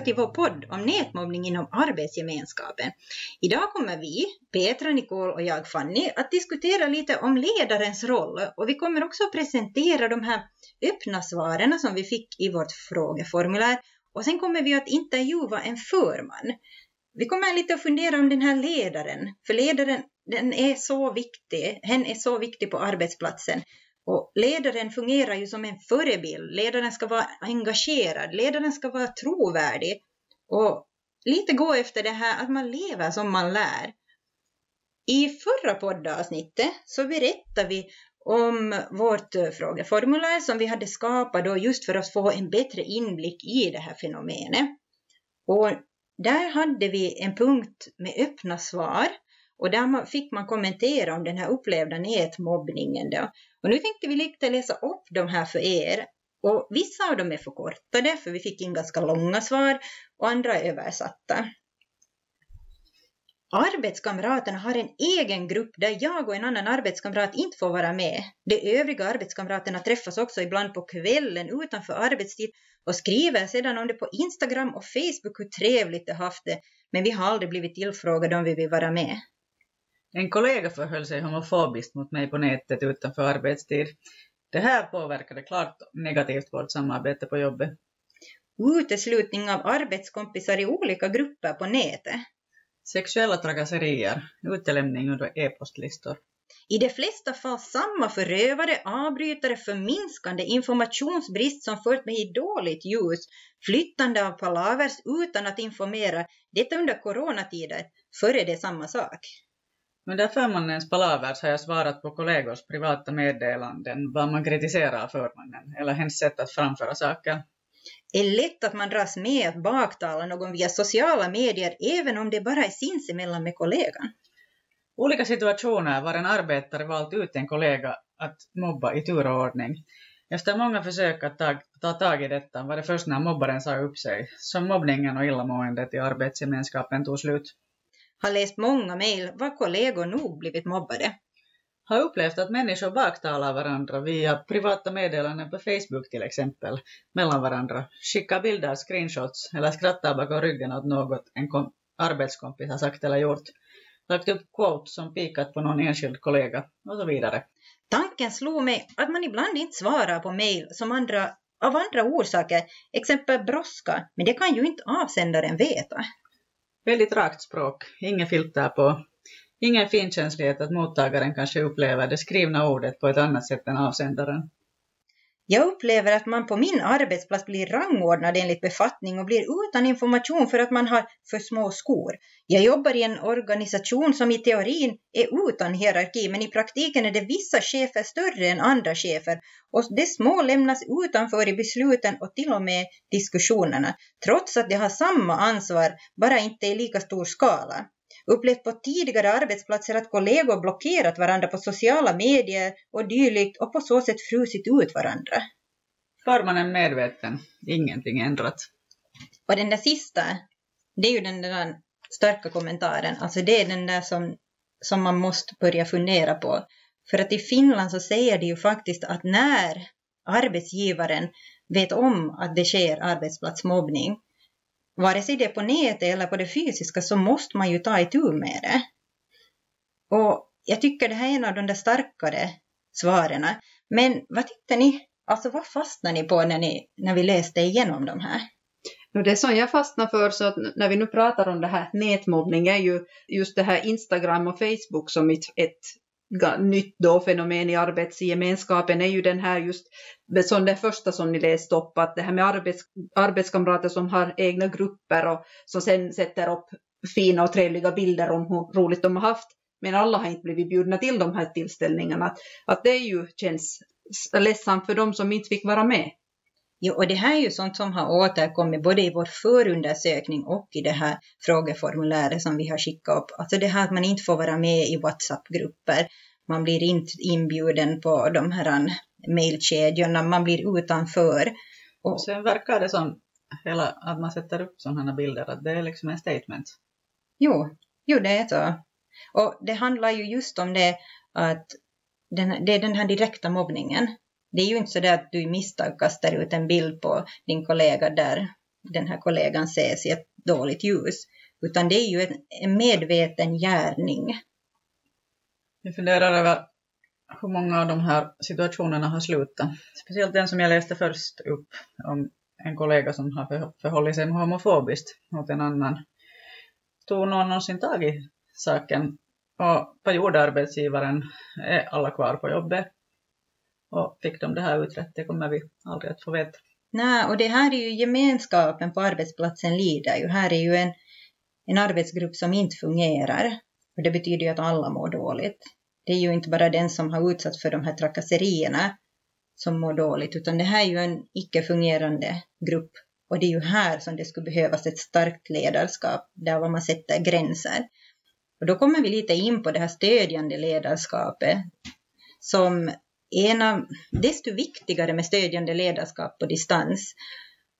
tillbaka till vår podd om nätmobbning inom arbetsgemenskapen. Idag kommer vi, Petra, Nicole och jag Fanny, att diskutera lite om ledarens roll och vi kommer också presentera de här öppna svaren som vi fick i vårt frågeformulär och sen kommer vi att intervjua en förman. Vi kommer lite att fundera om den här ledaren, för ledaren den är så viktig, hen är så viktig på arbetsplatsen. Och ledaren fungerar ju som en förebild. Ledaren ska vara engagerad, ledaren ska vara trovärdig och lite gå efter det här att man lever som man lär. I förra poddavsnittet så berättade vi om vårt eh, frågeformulär som vi hade skapat då just för att få en bättre inblick i det här fenomenet. Och där hade vi en punkt med öppna svar och där fick man kommentera om den här upplevda nätmobbningen. Då. Och nu tänkte vi lite läsa upp de här för er. Och vissa av dem är förkortade, för vi fick in ganska långa svar, och andra är översatta. Arbetskamraterna har en egen grupp där jag och en annan arbetskamrat inte får vara med. De övriga arbetskamraterna träffas också ibland på kvällen utanför arbetstid och skriver sedan om det på Instagram och Facebook hur trevligt de haft det, men vi har aldrig blivit tillfrågade om vi vill vara med. En kollega förhöll sig homofobiskt mot mig på nätet utanför arbetstid. Det här påverkade klart negativt vårt samarbete på jobbet. Uteslutning av arbetskompisar i olika grupper på nätet. Sexuella trakasserier, utelämning under e-postlistor. I de flesta fall samma förövare, avbrytare, förminskande, informationsbrist som fört mig i dåligt ljus, flyttande av palavers utan att informera, detta under coronatider, före det samma sak. Under förmannens palavers har jag svarat på kollegors privata meddelanden vad man kritiserar förmannen eller hens sätt att framföra saker. Det är lätt att man dras med att baktala någon via sociala medier även om det bara är sinsemellan med kollegan. Olika situationer var en arbetare valt ut en kollega att mobba i tur och ordning. Efter många försök att ta, ta tag i detta var det först när mobbaren sa upp sig som mobbningen och illamåendet i arbetsgemenskapen tog slut har läst många mejl var kollegor nog blivit mobbade. Har upplevt att människor baktalar varandra via privata meddelanden på Facebook till exempel, mellan varandra, skickar bilder, screenshots eller skrattar bakom ryggen åt något en arbetskompis har sagt eller gjort, lagt upp quote som pikat på någon enskild kollega och så vidare. Tanken slog mig att man ibland inte svarar på mejl som andra av andra orsaker, exempel brådska, men det kan ju inte avsändaren veta. Väldigt rakt språk, inget filter på. Ingen finkänslighet att mottagaren kanske upplever det skrivna ordet på ett annat sätt än avsändaren. Jag upplever att man på min arbetsplats blir rangordnad enligt befattning och blir utan information för att man har för små skor. Jag jobbar i en organisation som i teorin är utan hierarki men i praktiken är det vissa chefer större än andra chefer och de små lämnas utanför i besluten och till och med diskussionerna trots att de har samma ansvar, bara inte i lika stor skala upplevt på tidigare arbetsplatser att kollegor blockerat varandra på sociala medier och dylikt och på så sätt frusit ut varandra. Förmannen medveten, ingenting ändrat. Och den där sista, det är ju den där starka kommentaren, alltså det är den där som, som man måste börja fundera på. För att i Finland så säger de ju faktiskt att när arbetsgivaren vet om att det sker arbetsplatsmobbning vare sig det är på nätet eller på det fysiska så måste man ju ta itu med det. Och jag tycker det här är en av de där starkare svaren. Men vad tyckte ni? Alltså vad fastnade ni på när, ni, när vi läste igenom de här? Det som jag fastnar för, så att när vi nu pratar om det här nätmobbning, är ju just det här Instagram och Facebook som ett, ett nytt då fenomen i arbetsgemenskapen är ju den här just, som det första som ni läste upp, att det här med arbets, arbetskamrater som har egna grupper och som sen sätter upp fina och trevliga bilder om hur roligt de har haft. Men alla har inte blivit bjudna till de här tillställningarna. Att, att det ju känns ledsamt för dem som inte fick vara med. Jo, och det här är ju sånt som har återkommit både i vår förundersökning och i det här frågeformuläret som vi har skickat upp. Alltså det här att man inte får vara med i WhatsApp-grupper. Man blir inte inbjuden på de här mejlkedjorna, man blir utanför. Och sen verkar det som hela, att man sätter upp sådana bilder, att det är liksom en statement. Jo, jo det är så. Och det handlar ju just om det att den, det är den här direkta mobbningen. Det är ju inte så där att du i misstag kastar ut en bild på din kollega där den här kollegan ses i ett dåligt ljus, utan det är ju en, en medveten gärning. Jag funderar över hur många av de här situationerna har slutat. Speciellt den som jag läste först upp om en kollega som har förhållit sig homofobiskt mot en annan. Tog någon någonsin tag i saken och vad gjorde arbetsgivaren? Är alla kvar på jobbet? Och fick de det här utrett? Det kommer vi aldrig att få veta. Nej, och det här är ju gemenskapen på arbetsplatsen lider ju. Här är ju en, en arbetsgrupp som inte fungerar. Och det betyder ju att alla mår dåligt. Det är ju inte bara den som har utsatts för de här trakasserierna som mår dåligt, utan det här är ju en icke-fungerande grupp. Och det är ju här som det skulle behövas ett starkt ledarskap, där man sätter gränser. Och då kommer vi lite in på det här stödjande ledarskapet som en av, desto viktigare med stödjande ledarskap på distans.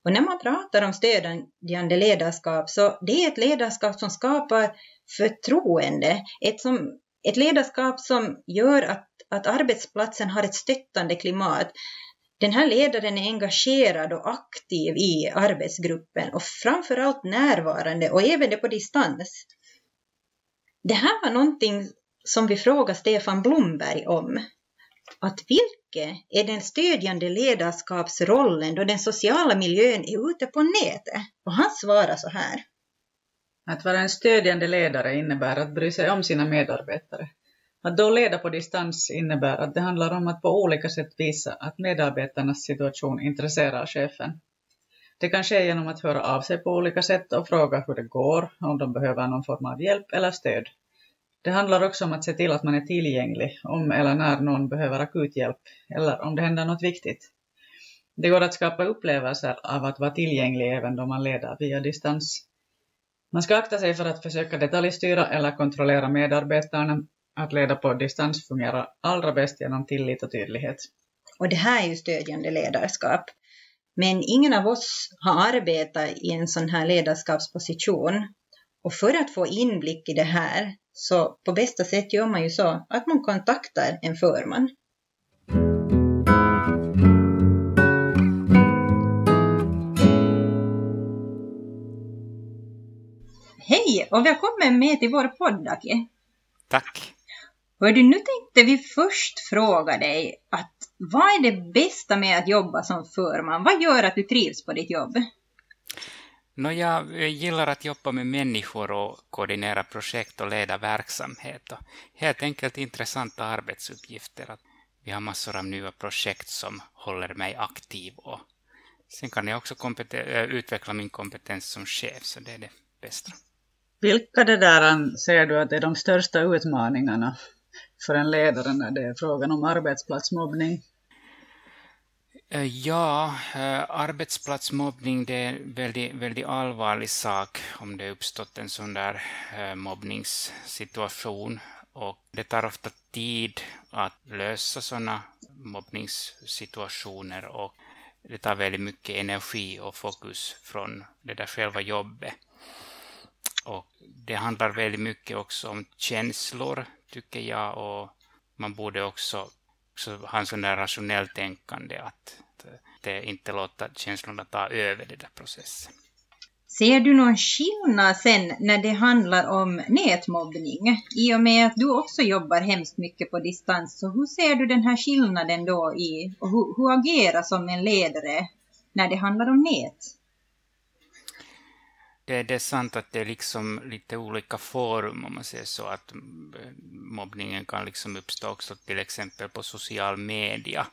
Och när man pratar om stödjande ledarskap så det är ett ledarskap som skapar förtroende, ett, som, ett ledarskap som gör att, att arbetsplatsen har ett stöttande klimat. Den här ledaren är engagerad och aktiv i arbetsgruppen och framförallt närvarande och även det på distans. Det här var någonting som vi frågade Stefan Blomberg om. Att vilken är den stödjande ledarskapsrollen då den sociala miljön är ute på nätet? Och han svarar så här. Att vara en stödjande ledare innebär att bry sig om sina medarbetare. Att då leda på distans innebär att det handlar om att på olika sätt visa att medarbetarnas situation intresserar chefen. Det kan ske genom att höra av sig på olika sätt och fråga hur det går, om de behöver någon form av hjälp eller stöd. Det handlar också om att se till att man är tillgänglig om eller när någon behöver akut hjälp eller om det händer något viktigt. Det går att skapa upplevelser av att vara tillgänglig även då man leder via distans. Man ska akta sig för att försöka detaljstyra eller kontrollera medarbetarna. Att leda på distans fungerar allra bäst genom tillit och tydlighet. Och det här är ju stödjande ledarskap. Men ingen av oss har arbetat i en sån här ledarskapsposition. Och för att få inblick i det här, så på bästa sätt gör man ju så att man kontaktar en förman. Hej och välkommen med till vår podd, Aki. Tack. Hör du, nu tänkte vi först fråga dig att vad är det bästa med att jobba som förman? Vad gör att du trivs på ditt jobb? No, jag eh, gillar att jobba med människor och koordinera projekt och leda verksamhet. Och helt enkelt intressanta arbetsuppgifter. Att vi har massor av nya projekt som håller mig aktiv. Och sen kan jag också eh, utveckla min kompetens som chef, så det är det bästa. Vilka det där eh, ser du att är de största utmaningarna för en ledare när det är frågan om arbetsplatsmobbning? Eh, ja, eh, arbetsplatsmobbning det är en väldigt, väldigt allvarlig sak om det uppstått en sån där eh, mobbningssituation. Och det tar ofta tid att lösa sådana mobbningssituationer och det tar väldigt mycket energi och fokus från det där själva jobbet. Och det handlar väldigt mycket också om känslor, tycker jag, och man borde också, ha en sån där rationell tänkande att, att inte låta känslorna ta över den där processen. Ser du någon skillnad sen när det handlar om nätmobbning? I och med att du också jobbar hemskt mycket på distans, så hur ser du den här skillnaden då i, och hur, hur agerar som en ledare när det handlar om nät? det, det är sant att det är liksom lite olika forum om man säger så att mobbningen kan liksom uppstå också till exempel på social media.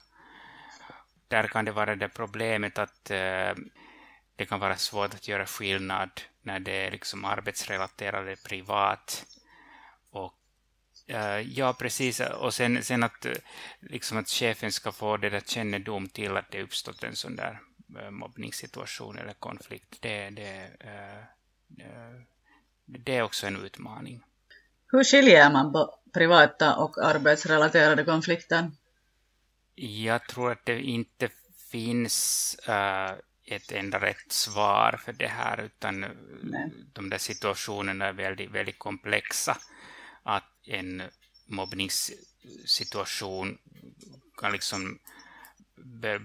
Där kan det vara det problemet att eh, det kan vara svårt att göra skillnad när det är liksom arbetsrelaterat eller privat. Och eh, Ja, precis. Och sen, sen att, eh, liksom att chefen ska få det där kännedom till att det uppstått en sån där Eh, mobbningssituation eller konflikt, det, det, eh, eh det är också en utmaning. Hur skiljer man på privata och arbetsrelaterade konflikter? Jag tror att det inte finns uh, ett enda rätt svar för det här, utan Nej. de där situationerna är väldigt, väldigt komplexa. Att en mobbningssituation kan liksom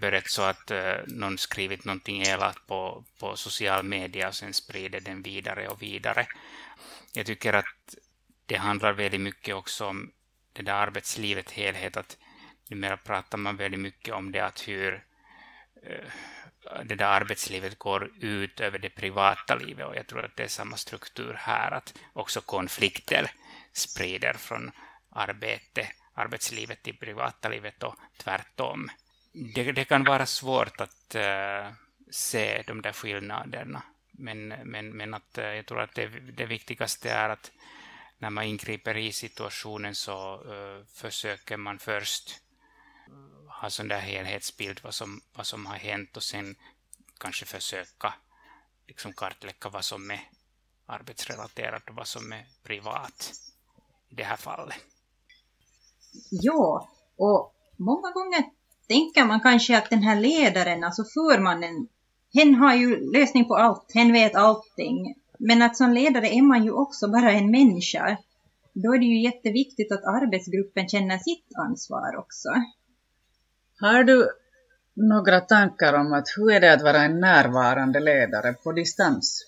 börjat så att uh, någon skrivit någonting elakt på, på social media och sen sprider den vidare och vidare. Jag tycker att det handlar väldigt mycket också om det där arbetslivet helhet, att numera pratar man väldigt mycket om det att hur eh, det där arbetslivet går ut över det privata livet och jag tror att det är samma struktur här, att också konflikter sprider från arbete, arbetslivet till privata livet och tvärtom. Det, det kan vara svårt att uh, se de där skillnaderna, men, men, men att, uh, jag tror att det, det viktigaste är att när man ingriper i situationen så uh, försöker man först ha sån där helhetsbild vad som, vad som har hänt och sen kanske försöka liksom kartlägga vad som är arbetsrelaterat och vad som är privat i det här fallet. Ja, och många gånger tänker man kanske att den här ledaren, alltså förmannen, hen har ju lösning på allt, hen vet allting. Men att som ledare är man ju också bara en människa. Då är det ju jätteviktigt att arbetsgruppen känner sitt ansvar också. Har du några tankar om att hur är det att vara en närvarande ledare på distans?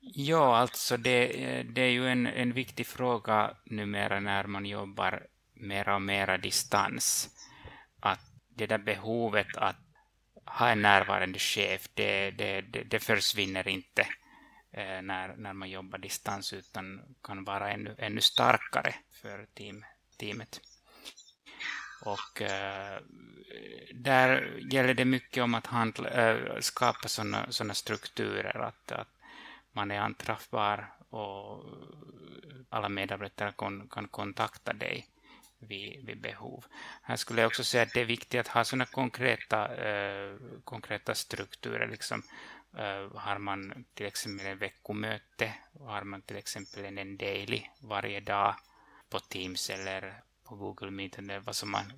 Ja, alltså det, det är ju en, en viktig fråga numera när man jobbar mera och mera distans. Att det där behovet att ha en närvarande chef, det, det, det, det försvinner inte eh, när, när man jobbar distans utan kan vara ännu, ännu starkare för team, teamet. Och äh, där gäller det mycket om att handla, äh, skapa sådana såna strukturer att, att man är anträffbar och alla medarbetare kan, kan kontakta dig vid, vid behov. Här skulle jag också säga att det är viktigt att ha sådana konkreta, eh, konkreta strukturer. Liksom, eh, har man till exempel en veckomöte, har man till exempel en daily varje dag på Teams eller på Google Meet eller vad som man,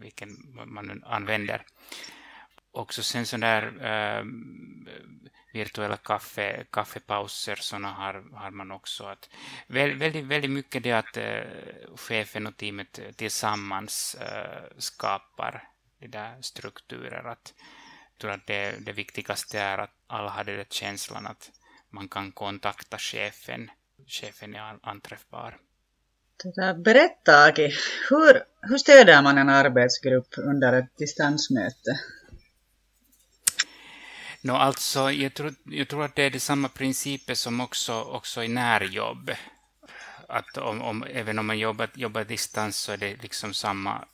vilken man använder. Också sen sådana där äh, virtuella kaffe, kaffepauser såna har, har man också. Att, väldigt, väldigt mycket det att äh, chefen och teamet tillsammans äh, skapar de där strukturer. Att, jag tror att det, det viktigaste är att alla har den känslan att man kan kontakta chefen. Chefen är anträffbar. Tota, berätta Aki, hur, hur stöder man en arbetsgrupp under ett distansmöte? No, alltså, jag, tror, jag tror att det är de samma principer som också, också i närjobb. Att om, om, även om man jobbar, jobbar distans så är det liksom samma,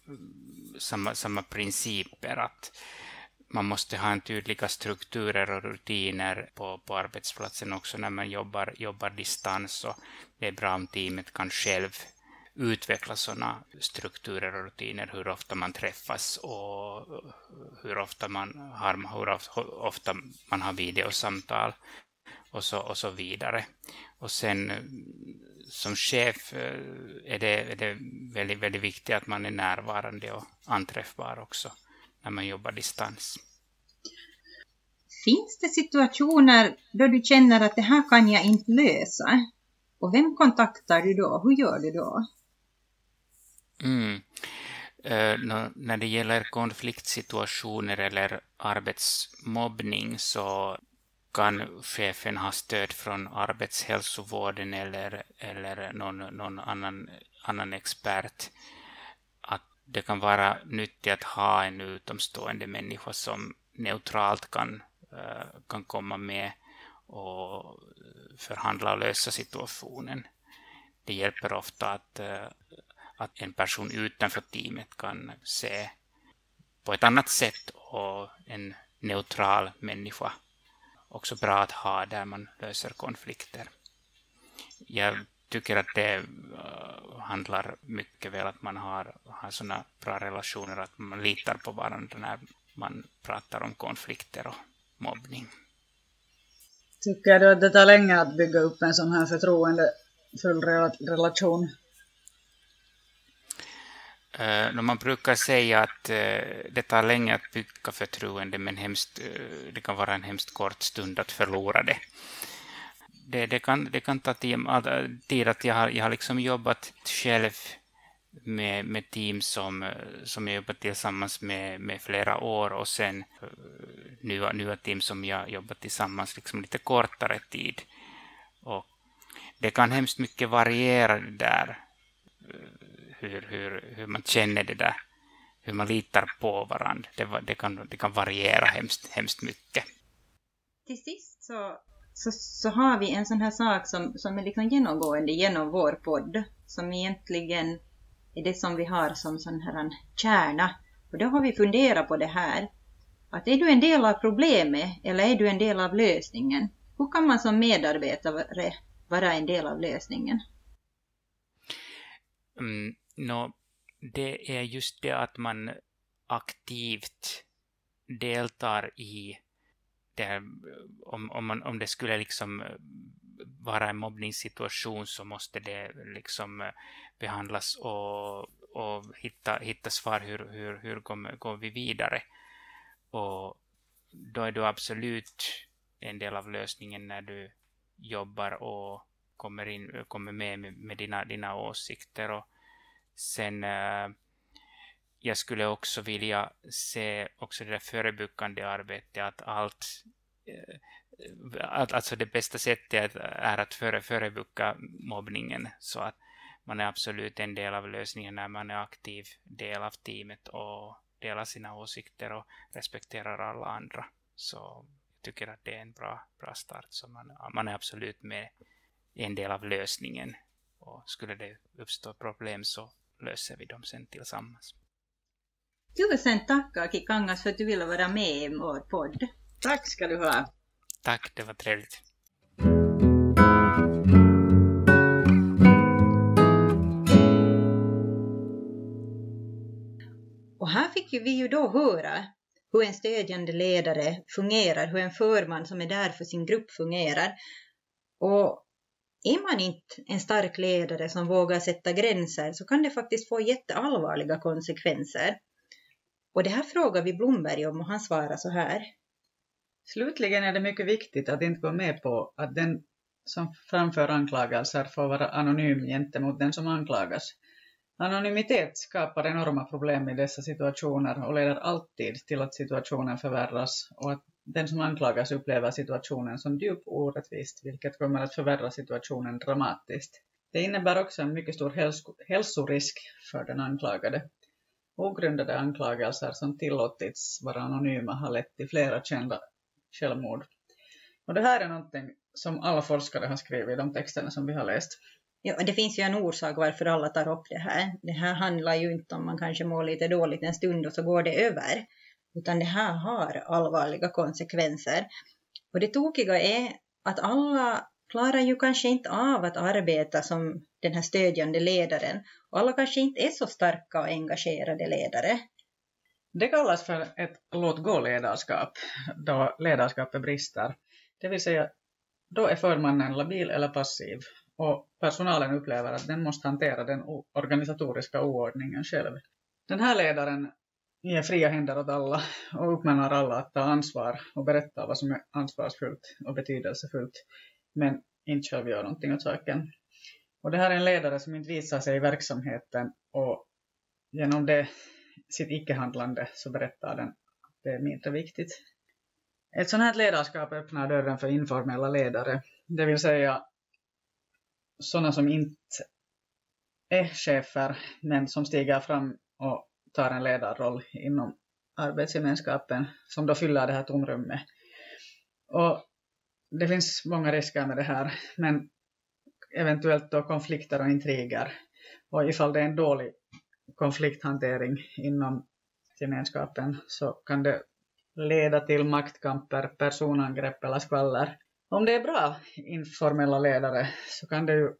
samma, samma principer. Att man måste ha en tydliga strukturer och rutiner på, på arbetsplatsen också när man jobbar, jobbar distans. Och det är bra om teamet kan själv utveckla sådana strukturer och rutiner, hur ofta man träffas och hur ofta man har, hur ofta man har videosamtal och så, och så vidare. Och sen som chef eh, är det, är det väldigt, väldigt viktigt att man är närvarande och anträffbar också när man jobbar distans. Finns det situationer då du känner att det här kan jag inte lösa? Och vem kontaktar du då? Hur gör du då? Mm. Eh, när det gäller konfliktsituationer eller arbetsmobbning så kan chefen ha stöd från arbetshälsovården eller, eller någon, någon annan, annan expert. Att det kan vara nyttigt att ha en utomstående människa som neutralt kan, eh, kan komma med och förhandla och lösa situationen. Det hjälper ofta att, eh, att en person utanför teamet kan se på ett annat sätt och en neutral människa också bra att ha där man löser konflikter. Jag tycker att det eh, handlar mycket väl att man har, har sådana bra relationer att man litar på varandra när man pratar om konflikter och mobbning. Tycker du att det tar länge att bygga upp en sån här förtroendefull relation Eh, man brukar säga att uh, det tar länge att bygga förtroende men hemskt, uh, det kan vara en hemskt kort stund att förlora det. Det, det, kan, det kan ta tid, att jag har, jag har liksom jobbat själv med, med team som, som jag jobbat tillsammans med, med flera år och sen nya, nya team som jag jobbat tillsammans liksom lite kortare tid. Och det kan hemskt mycket variera det där, hur, hur, hur man känner det där, hur man litar på varandra. Det, det, kan, det kan variera hemskt, hemskt mycket. Till sist så, så, så har vi en sån här sak som, som är liksom genomgående genom vår podd, som egentligen är det som vi har som sån här kärna. Och då har vi funderat på det här. Att är du en del av problemet eller är du en del av lösningen? Hur kan man som medarbetare vara en del av lösningen? Mm, no, det är just det att man aktivt deltar i det här, om, om, man, om det skulle liksom eh, vara en mobbningssituation så måste det liksom eh, behandlas och, och hitta, hitta svar hur, hur, hur går, går vi vidare. Och då är du absolut en del av lösningen när du jobbar och kommer, in, kommer med med dina, dina åsikter. Och sen äh, jag skulle också vilja se också det där förebyggande arbetet, att allt äh, alltså det bästa sättet är att före, förebygga mobbningen så att man är absolut en del av lösningen när man är aktiv del av teamet och delar sina åsikter och respekterar alla andra. Så jag tycker att det är en bra, bra start. Så man, man är absolut med en del av lösningen. Och skulle det uppstå problem så löser vi dem sen tillsammans. Tusen tack Aki Kangas för att du ville vara med i vår podd. Tack ska du ha. Tack, det var trevligt. Och här fick vi ju då höra hur en stödjande ledare fungerar, hur en förman som är där för sin grupp fungerar. Och är man inte en stark ledare som vågar sätta gränser så kan det faktiskt få jätteallvarliga konsekvenser. Och det här frågar vi Blomberg om och han svarar så här. Slutligen är det mycket viktigt att inte gå med på att den som framför anklagelser får vara anonym gentemot den som anklagas. Anonymitet skapar enorma problem i dessa situationer och leder alltid till att situationen förvärras och att den som anklagas upplever situationen som djupt orättvist, vilket kommer att förvärra situationen dramatiskt. Det innebär också en mycket stor hälsorisk för den anklagade. Ogrundade anklagelser som tillåtits vara anonyma har lett till flera kända självmord. Och det här är någonting som alla forskare har skrivit i de texterna som vi har läst. Ja, det finns ju en orsak varför alla tar upp det här. Det här handlar ju inte om man kanske mår lite dåligt en stund och så går det över. Utan det här har allvarliga konsekvenser. Och det tokiga är att alla klarar ju kanske inte av att arbeta som den här stödjande ledaren. Och alla kanske inte är så starka och engagerade ledare. Det kallas för ett låt-gå-ledarskap, då ledarskapet brister. Det vill säga, då är förmannen labil eller passiv och personalen upplever att den måste hantera den organisatoriska oordningen själv. Den här ledaren ger fria händer åt alla och uppmanar alla att ta ansvar och berätta vad som är ansvarsfullt och betydelsefullt, men inte själv gör någonting åt saken. Och det här är en ledare som inte visar sig i verksamheten och genom det sitt icke-handlande så berättar den att det är mindre viktigt. Ett sådant här ledarskap öppnar dörren för informella ledare, det vill säga sådana som inte är chefer men som stiger fram och tar en ledarroll inom arbetsgemenskapen som då fyller det här tomrummet. Och det finns många risker med det här men eventuellt då konflikter och intriger. Och ifall det är en dålig konflikthantering inom gemenskapen så kan det leda till maktkamper, personangrepp eller skvaller. Om det är bra informella ledare så kan det ju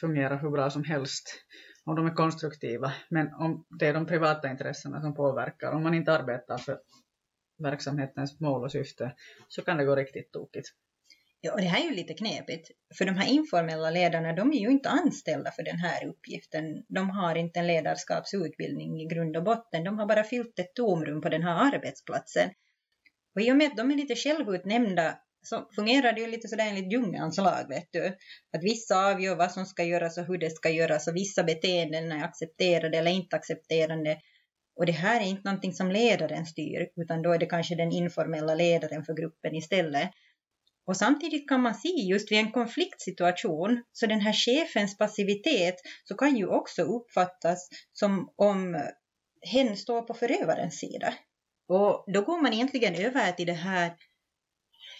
fungera hur bra som helst om de är konstruktiva. Men om det är de privata intressena som påverkar, om man inte arbetar för verksamhetens mål och syfte så kan det gå riktigt tokigt. Ja, och det här är ju lite knepigt, för de här informella ledarna, de är ju inte anställda för den här uppgiften. De har inte en ledarskapsutbildning i grund och botten, de har bara fyllt ett tomrum på den här arbetsplatsen. Och i och med att de är lite självutnämnda så fungerar det ju lite sådär enligt djungelns lag, vet du. Att vissa avgör vad som ska göras och hur det ska göras och vissa beteenden är accepterade eller inte accepterade. Och det här är inte någonting som ledaren styr, utan då är det kanske den informella ledaren för gruppen istället. Och samtidigt kan man se just vid en konfliktsituation, så den här chefens passivitet, så kan ju också uppfattas som om hen står på förövarens sida. Och då går man egentligen över till det här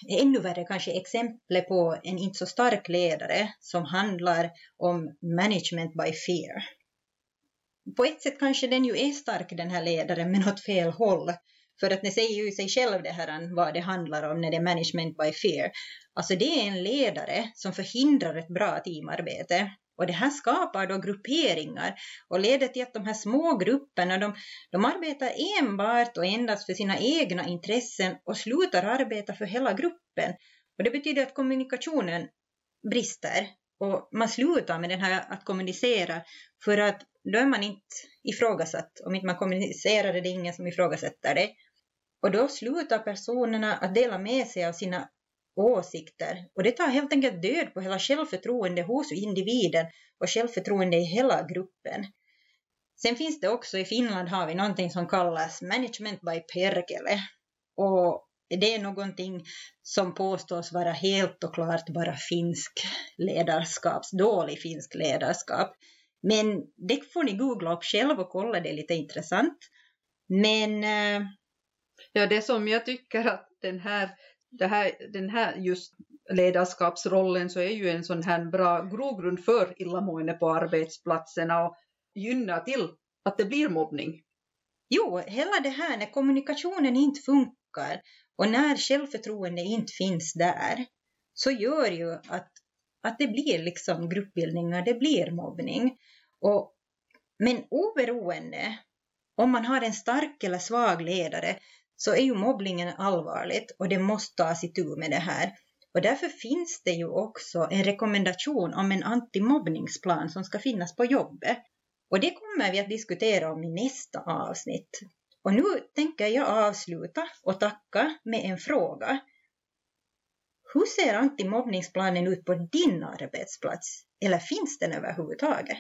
ännu värre kanske exemplet på en inte så stark ledare som handlar om management by fear. På ett sätt kanske den ju är stark den här ledaren men åt fel håll. För att det säger ju sig själv det här vad det handlar om när det är management by fear. Alltså det är en ledare som förhindrar ett bra teamarbete. Och det här skapar då grupperingar och leder till att de här små grupperna de, de arbetar enbart och endast för sina egna intressen och slutar arbeta för hela gruppen. Och det betyder att kommunikationen brister och man slutar med den här att kommunicera för att då är man inte ifrågasatt. Om inte man kommunicerar är det ingen som ifrågasätter det. Och då slutar personerna att dela med sig av sina åsikter. Och det tar helt enkelt död på hela självförtroende hos individen och självförtroende i hela gruppen. Sen finns det också i Finland har vi någonting som kallas management by perkele. Och det är någonting som påstås vara helt och klart bara finsk ledarskaps, dålig finsk ledarskap. Men det får ni googla upp själv och kolla, det är lite intressant. Men... Eh, ja, det som jag tycker att den här det här, den här just ledarskapsrollen så är ju en sån här bra grogrund för illamående på arbetsplatserna och gynnar till att det blir mobbning. Jo, hela det här när kommunikationen inte funkar och när självförtroende inte finns där så gör ju att, att det blir liksom gruppbildningar, det blir mobbning. Och, men oberoende om man har en stark eller svag ledare så är ju mobbningen allvarligt och det måste tas itu med det här. Och därför finns det ju också en rekommendation om en antimobbningsplan som ska finnas på jobbet. Och det kommer vi att diskutera om i nästa avsnitt. Och nu tänker jag avsluta och tacka med en fråga. Hur ser antimobbningsplanen ut på din arbetsplats? Eller finns den överhuvudtaget?